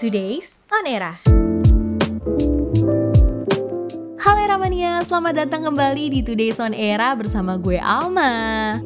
Today's On Era. Eramania, selamat datang kembali di Today's On Era bersama gue Alma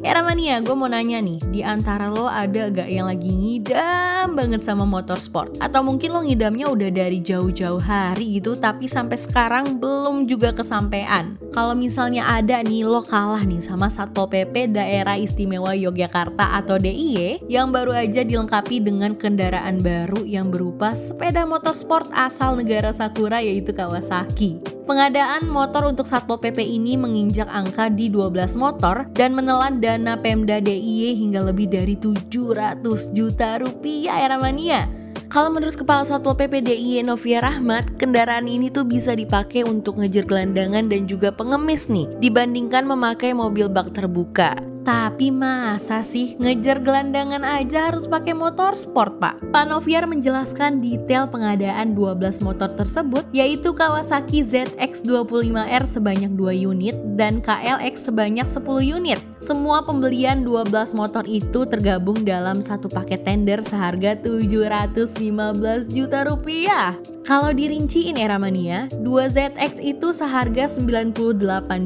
Eramania, gue mau nanya nih, di antara lo ada gak yang lagi ngidam banget sama motorsport? Atau mungkin lo ngidamnya udah dari jauh-jauh hari gitu, tapi sampai sekarang belum juga kesampaian? Kalau misalnya ada nih, lo kalah nih sama Satpol PP Daerah Istimewa Yogyakarta atau DIY yang baru aja dilengkapi dengan kendaraan baru yang berupa sepeda motorsport asal negara Sakura yaitu Kawasaki. Pengadaan motor untuk Satpol PP ini menginjak angka di 12 motor dan menelan dana Pemda DIY hingga lebih dari 700 juta rupiah era mania. Kalau menurut Kepala Satpol PP DIY Novia Rahmat, kendaraan ini tuh bisa dipakai untuk ngejar gelandangan dan juga pengemis nih, dibandingkan memakai mobil bak terbuka. Tapi masa sih ngejar gelandangan aja harus pakai motor sport pak? Pak Noviar menjelaskan detail pengadaan 12 motor tersebut yaitu Kawasaki ZX25R sebanyak 2 unit dan KLX sebanyak 10 unit. Semua pembelian 12 motor itu tergabung dalam satu paket tender seharga 715 juta rupiah. Kalau dirinciin era mania, 2 ZX itu seharga 98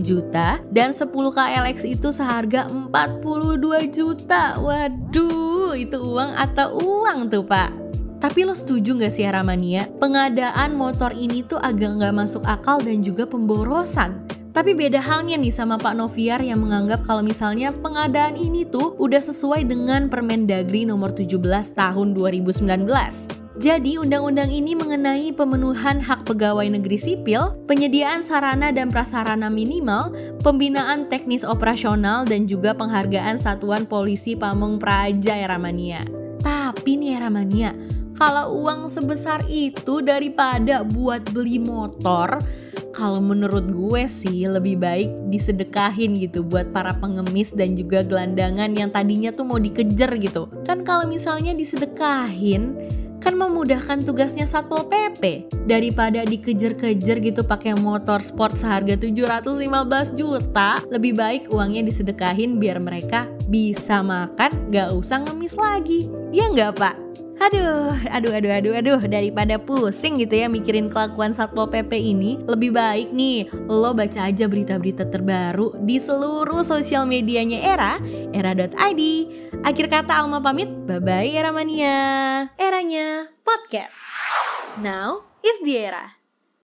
juta dan 10 KLX itu seharga 42 juta. Waduh, itu uang atau uang tuh pak? Tapi lo setuju gak sih Aramania? Pengadaan motor ini tuh agak nggak masuk akal dan juga pemborosan. Tapi beda halnya nih sama Pak Noviar yang menganggap kalau misalnya pengadaan ini tuh udah sesuai dengan Permendagri nomor 17 tahun 2019. Jadi, undang-undang ini mengenai pemenuhan hak pegawai negeri sipil, penyediaan sarana dan prasarana minimal, pembinaan teknis operasional, dan juga penghargaan Satuan Polisi Pamung Praja Eramania. Tapi nih Eramania, kalau uang sebesar itu daripada buat beli motor, kalau menurut gue sih lebih baik disedekahin gitu buat para pengemis dan juga gelandangan yang tadinya tuh mau dikejar gitu. Kan kalau misalnya disedekahin, kan memudahkan tugasnya Satpol PP daripada dikejar-kejar gitu pakai motor sport seharga 715 juta. Lebih baik uangnya disedekahin biar mereka bisa makan gak usah ngemis lagi. Ya nggak pak Aduh, aduh, aduh, aduh, aduh, daripada pusing gitu ya mikirin kelakuan Satpol PP ini, lebih baik nih lo baca aja berita-berita terbaru di seluruh sosial medianya Era, era.id. Akhir kata Alma pamit, bye-bye Era Mania. Eranya podcast. Now is the era.